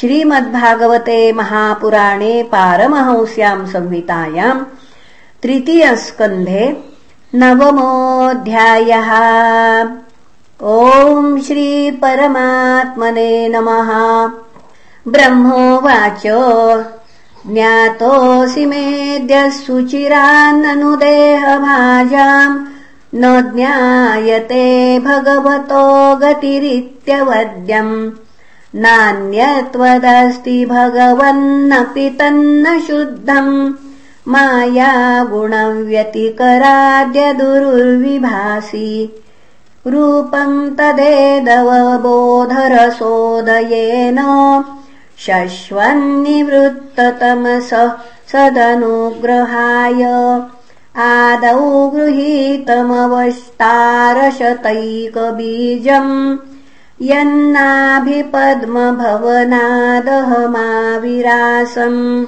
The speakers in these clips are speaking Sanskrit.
श्रीमद्भागवते महापुराणे पारमहंस्याम् संहितायाम् तृतीयस्कन्धे नवमोऽध्यायः। ॐ श्रीपरमात्मने नमः। ब्रह्मोवाच। ज्ञातोऽसि मेद्य सुचिरान्ननुदेहभाजाम् न ज्ञायते भगवतो गतिरित्यवद्यम् नान्यत्वदस्ति भगवन्नपि तन्न शुद्धम् माया गुणव्यतिकराद्य दुर्विभासि। रूपम् तदेदवबोधरसोदयेन शश्वन्निवृत्ततमस सदनुग्रहाय। आदौ गृहीतमवस्तारशतैकबीजम् यन्नाभिपद्मभवनादहमाविरासम्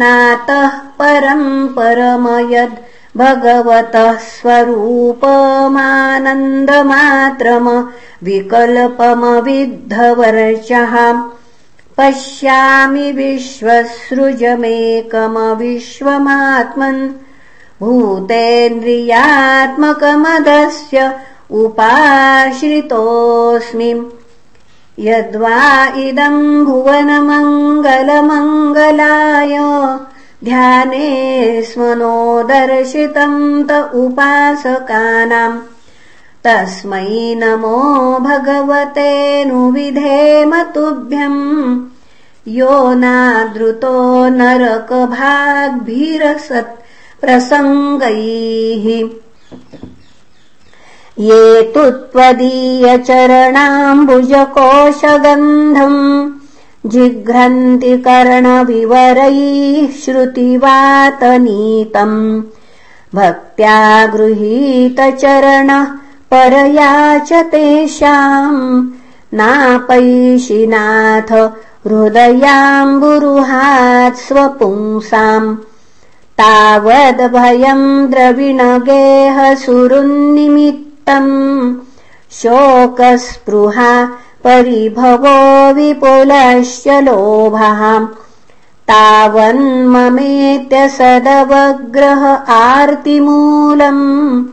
नातः परम् परमयद् भगवतः स्वरूपमानन्दमात्रम विकल्पमविद्धवर्चः पश्यामि विश्वसृजमेकमविश्वमात्मन् भूतेन्द्रियात्मकमदस्य उपाश्रितोऽस्मि। यद्वा इदम् भुवनमङ्गलमङ्गलाय ध्याने स्मनो दर्शितम् त उपासकानाम् तस्मै नमो भगवतेऽनुविधेम तुभ्यम् यो नादृतो नरकभाग्भिरसत् प्रसङ्गैः ये तु त्वदीयचरणाम्बुजकोशगन्धम् जिघ्रन्ति कर्णविवरैः श्रुतिवातनीतम् भक्त्या गृहीतचरणः च तेषाम् नापैशिनाथ हृदयाम्बुरुहात् स्वपुंसाम् तावद्भयम् शोकस्पृहा परिभवो विपुलश्च लोभः। तावन्ममेत्य सदवग्रह आर्तिमूलम्।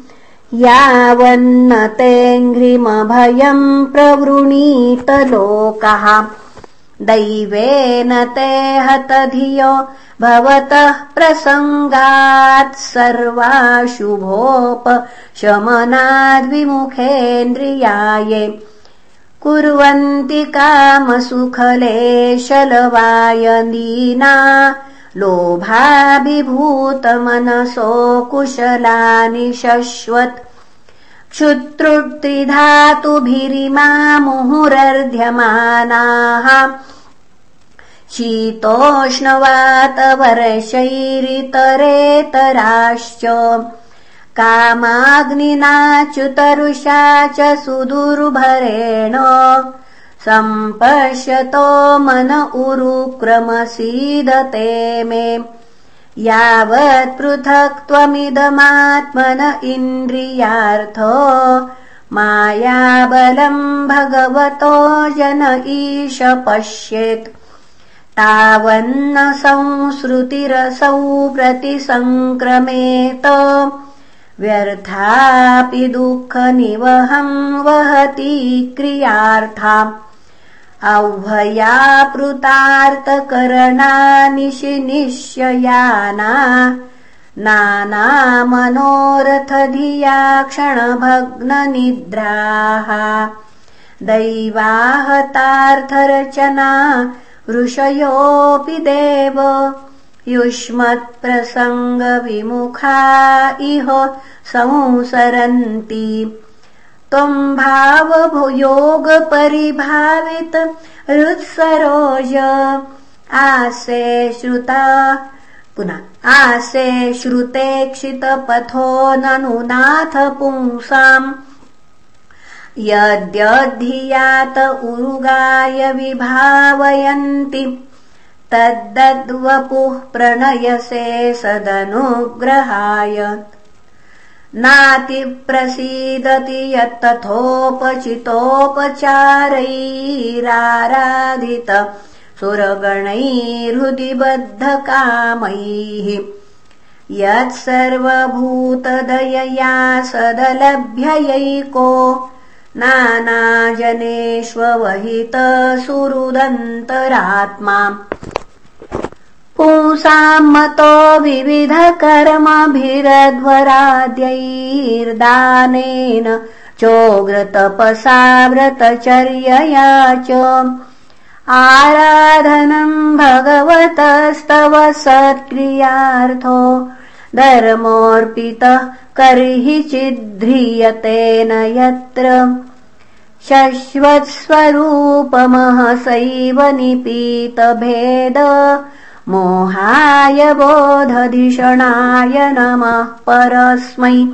यावन्न तेऽङ्घ्रिमभयम् प्रवृणीत लोकः दैवेन ते हतधियो भवतः प्रसङ्गात् सर्वाशुभोपशमनाद्विमुखेन्द्रियाये कुर्वन्ति कामसुखलेशलवायदीना लोभाभिभूतमनसो कुशलानि शश्वत् क्षुत्रुक्तिधातुभिरिमामुहुरर्ध्यमानाः शीतोष्णवातवर्षैरितरेतराश्च कामाग्निनाच्युतरुषा च सुदुर्भरेण। सम्पश्यतो मन उरुक्रमसीदते मे यावत् त्वमिदमात्मन इन्द्रियार्थ मायाबलम् भगवतो जन ईश पश्येत्। तावन्न संसृतिरसौ प्रतिसङ्क्रमेत व्यर्थापि दुःखनिवहम् वहति क्रियार्था औभयापृतार्तकरणानिशिनिश्ययाना नानामनोरथधिया क्षणभग्ननिद्राः दैवाहतार्थरचना ऋषयोऽपि देव युष्मत्प्रसङ्गविमुखा इह संसरन्ति त्वम् भावयोगपरिभावित हृत्सरोज। आसे श्रुता पुनः आसे श्रुतेक्षितपथो ननुनाथ पुंसाम् यद्यधियात उरुगाय विभावयन्ति तद्दद्वपुः प्रणयसे सदनुग्रहाय नातिप्रसीदति यत्तथोपचितोपचारैराराधित सुरगणैर्हृदि बद्धकामैः यत्सर्वभूतदयया सदलभ्ययैको नानाजनेष्वहितसुहृदन्तरात्मा पुंसाम् मतो विविधकर्मभिरध्वराद्यैर्दानेन चोग्रतपसा व्रतचर्यया च आराधनम् भगवतस्तव सत्क्रियार्थो धर्मोऽर्पितः कर्हि चिद्ध्रियतेन यत्र शश्वत्स्वरूपमहसैव निपीतभेद मोहाय बोधधिषणाय नमः परस्मै।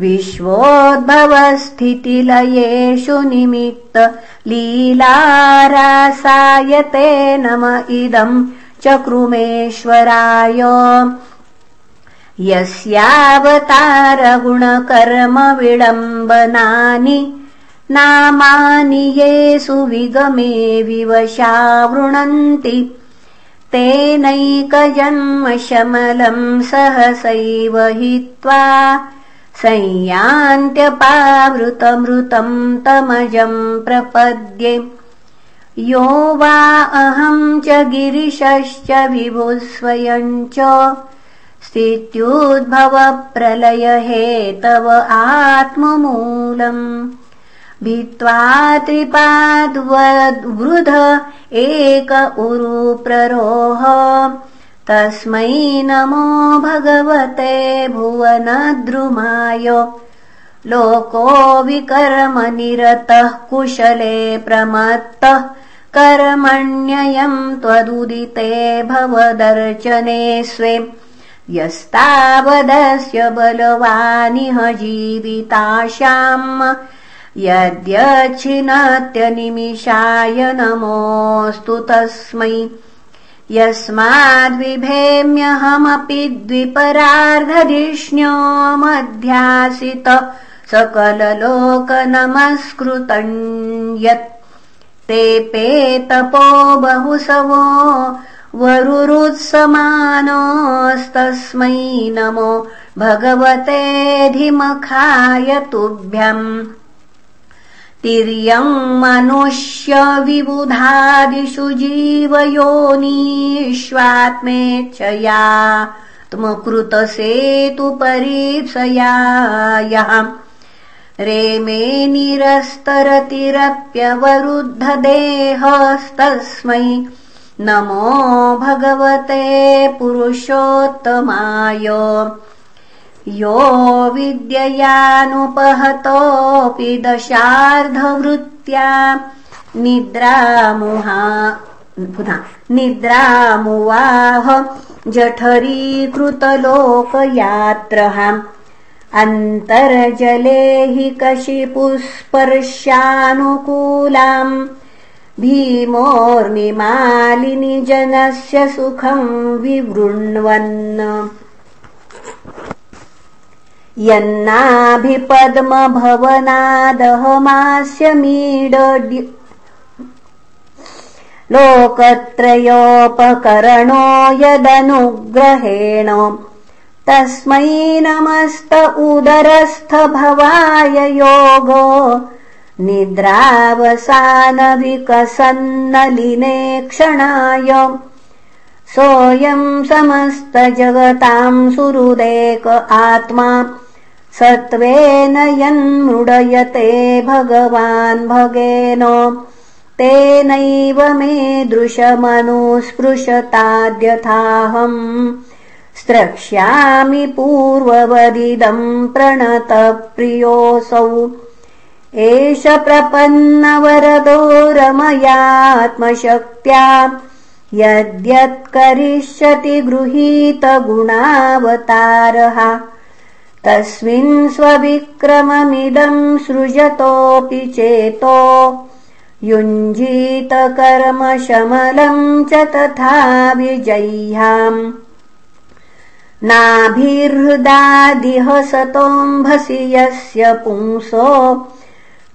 विश्वोद्भवस्थितिलयेषु निमित्त लीलारासाय ते नम इदम् चक्रुमेश्वराय। यस्यावतारगुणकर्मविडम्बनानि नामानि येषु विगमे विवशा वृणन्ति तेनैकजन्मशमलम् सहसैव हित्वा संयान्त्यपावृतमृतम् तमजम् प्रपद्ये। यो वा अहम् च गिरिशश्च विभुः स्वयम् च स्थित्युद्भवप्रलय हेतव आत्ममूलम् भित्त्वा त्रिपाद्वद्वृध एक उरुप्ररोह। तस्मै नमो भगवते भुवनद्रुमाय। लोको विकर्मनिरतः कुशले प्रमत्तः कर्मण्ययम् त्वदुदिते भवदर्चने स्वे। यस्तावदस्य बलवानिह जीविताशाम् यद्यच्छिनत्यनिमिषाय नमोऽस्तु तस्मै। यस्माद्विभेम्यहमपि द्विपरार्धधिष्ण्यो मध्यासित सकललोकनमस्कृतम् यत् ते पेतपो बहुसवो वरुरुत्समानोस्तस्मै नमो भगवते धिमखाय तुभ्यम् तिर्यम् मनुष्यविबुधादिषु जीवयोनीष्वात्मेच्छया त्मकृतसेतुपरीप्सया यः। रेमे निरस्तरतिरप्यवरुद्धदेहस्तस्मै। नमो भगवते पुरुषोत्तमाय यो विद्ययानुपहतोऽपि दशार्धवृत्त्या निद्रामुहा पुनः निद्रामुवाह जठरीकृतलोकयात्रः। अन्तर्जले हि कशिपुस्पर्शानुकूलाम् भीमोर्मिमालिनि जनस्य सुखम् विवृण्वन् यन्नाभिपद्मभवनादहमास्यमीड लोकत्रयोपकरणो यदनुग्रहेण। तस्मै नमस्त उदरस्थ भवाय योगो। निद्रावसानविकसन्नलिने क्षणाय सोऽयम् समस्तजगताम् सुहृदेक आत्मा। सत्त्वेन यन्मृडयते भगवान् भगेन। तेनैव मे दृशमनुस्पृशताद्यथाहम् स्रक्ष्यामि पूर्ववदिदम् प्रणतप्रियोऽसौ। एष प्रपन्नवरदो रमयात्मशक्त्या यद्यत्करिष्यति गृहीतगुणावतारः तस्मिन् स्वविक्रममिदम् सृजतोऽपि चेतो युञ्जीतकर्मशमलम् च तथा विजह्याम्। नाभिहृदादिह सतोऽम्भसि यस्य पुंसो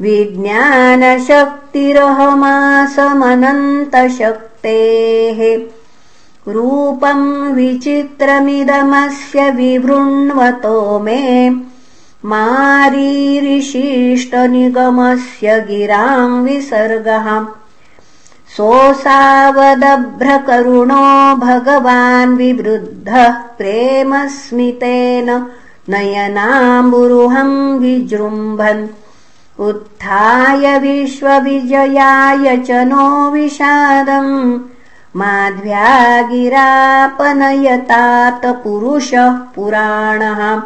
विज्ञानशक्तिरहमासमनन्तशक्तेः रूपम् विचित्रमिदमस्य विवृण्वतो मे। मारीरिशिष्टनिगमस्य गिराम् विसर्गः। सोऽसावदभ्रकरुणो भगवान् विवृद्धः प्रेमस्मितेन नयनाम्बुरुहम् विजृम्भन् उत्थाय विश्वविजयाय च नो विषादम् माध्व्या गिरापनयतात पुरुषः पुराणः।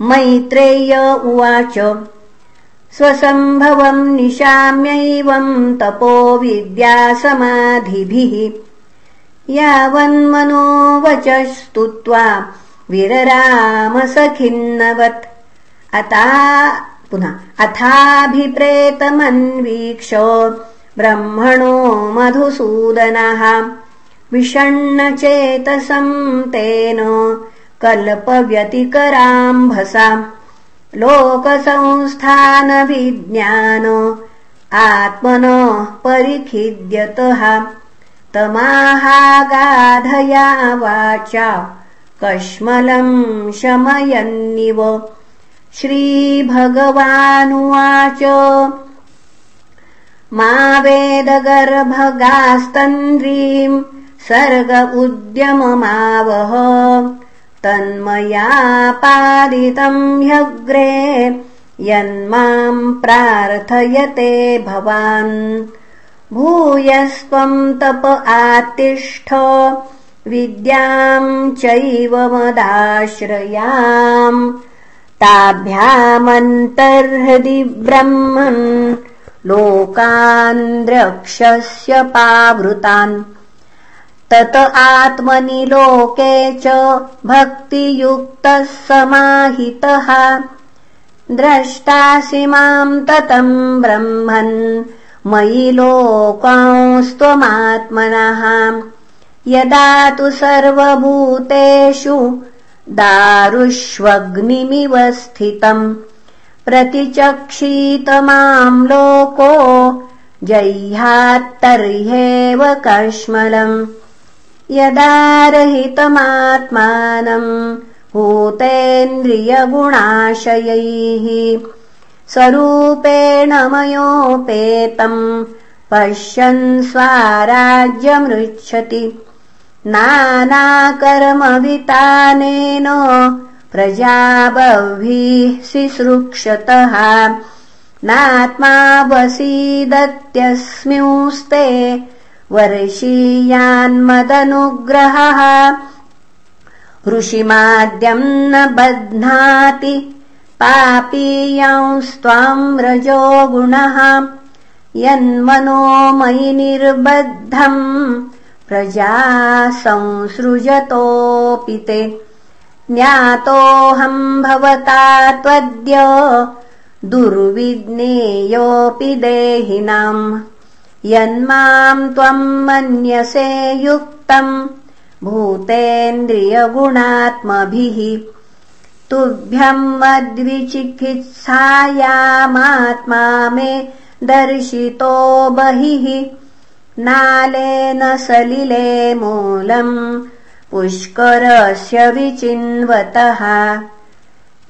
मैत्रेय उवाच स्वसम्भवम् निशाम्यैवम् तपो विद्यासमाधिभिः। यावन्मनोवच स्तुत्वा विररामसखिन्नवत् पुनः अथाभिप्रेतमन्वीक्ष ब्रह्मणो मधुसूदनः विषण्णचेतसम् तेन कल्पव्यतिकराम्भसा लोकसंस्थानविज्ञान आत्मनः परिखिद्यतः तमाहागाधया वाचा कश्मलम् शमयन्निव श्रीभगवानुवाच। मा वेदगर्भगास्तन्द्रीम् सर्ग उद्यममावह। तन्मया पादितम् ह्यग्रे यन्माम् प्रार्थयते भवान्। भूयस्त्वम् तप आतिष्ठ विद्याम् चैव मदाश्रयाम् ताभ्यामन्तर्हृदि ब्रह्मन् लोकान् द्रक्षस्य पावृतान्। तत आत्मनि लोके च भक्तियुक्तः समाहितः। द्रष्टासि माम् ततम् ब्रह्मन् मयि लोकांस्त्वमात्मनः। यदा तु सर्वभूतेषु दारुष्वग्निमिव स्थितम्। प्रतिचक्षीत माम् लोको जह्यात्तर्ह्येव कश्मलम् यदा रहितमात्मानम् भूतेन्द्रियगुणाशयैः स्वरूपेण मयोपेतम् पश्यन् स्वाराज्यमृच्छति नानाकर्मवितानेन प्रजाबह्भिः सिसृक्षतः नात्मा वसीदत्यस्मिंस्ते वर्षीयान्मदनुग्रहः। ऋषिमाद्यम् न बध्नाति पापीयांस्त्वाम् रजो गुणः। यन्मनो मयि निर्बद्धम् प्रजा संसृजतोऽपि ते। ज्ञातोऽहम् भवता त्वद्य दुर्विज्ञेयोऽपि देहिनाम्। यन्माम् त्वम् मन्यसे युक्तम् भूतेन्द्रियगुणात्मभिः। तुभ्यम् मद्विचिकित्सायामात्मा मे दर्शितो बहिः नालेन सलिले मूलम् पुष्करस्य विचिन्वतः।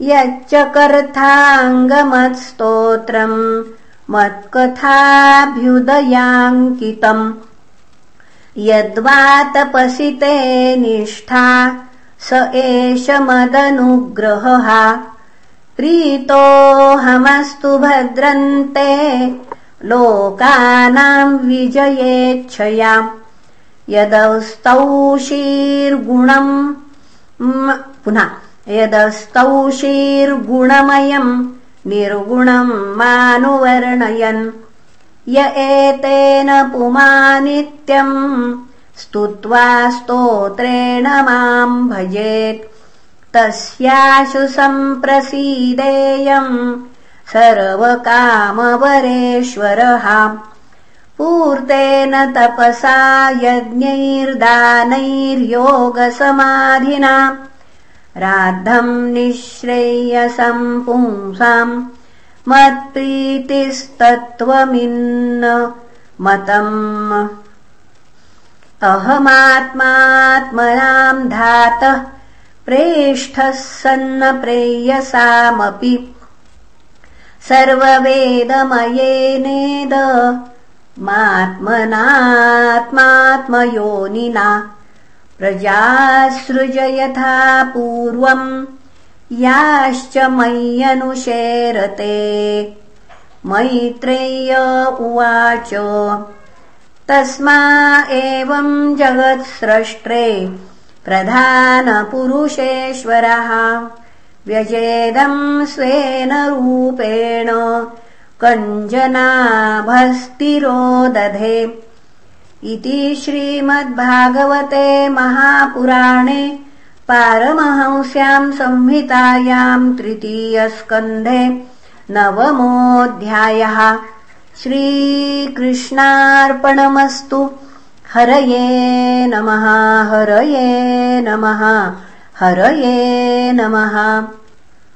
यच्च कर्थाङ्गमत्स्तोत्रम् मत्कथाभ्युदयाङ्कितम् यद्वातपसि ते निष्ठा स एष मदनुग्रहः। प्रीतोऽहमस्तु भद्रन्ते लोकानाम् विजयेच्छया यदस्तौषीर्गुणम् पुनः यदस्तौषीर्गुणमयम् निर्गुणम् मानुवर्णयन्। य एतेन पुमानित्यम् स्तुत्वा स्तोत्रेण माम् भजेत्। तस्याशु सम्प्रसीदेयम् सर्वकामवरेश्वरः। पूर्तेन तपसा यज्ञैर्दानैर्योगसमाधिना। राद्धम् निःश्रेयसम् पुंसाम् मत्प्रीतिस्तत्त्वमिन्न मतम्। अहमात्मात्मनाम् धातः प्रेष्ठः सन्न प्रेयसामपि सर्ववेदमयेनेद मात्मनात्मात्मयोनिना प्रजासृज यथा पूर्वम् याश्च मय्यनुशेरते। मैत्रेय उवाच तस्मा एवम् जगत्स्रष्ट्रे प्रधानपुरुषेश्वरः व्यजेदम् स्वेन रूपेण कञ्जनाभस्तिरो दधे इति श्रीमद्भागवते महापुराणे पारमहंस्याम् संहितायाम् तृतीयस्कन्धे नवमोऽध्यायः। श्रीकृष्णार्पणमस्तु। हरये नमः हरये नमः हरये नमः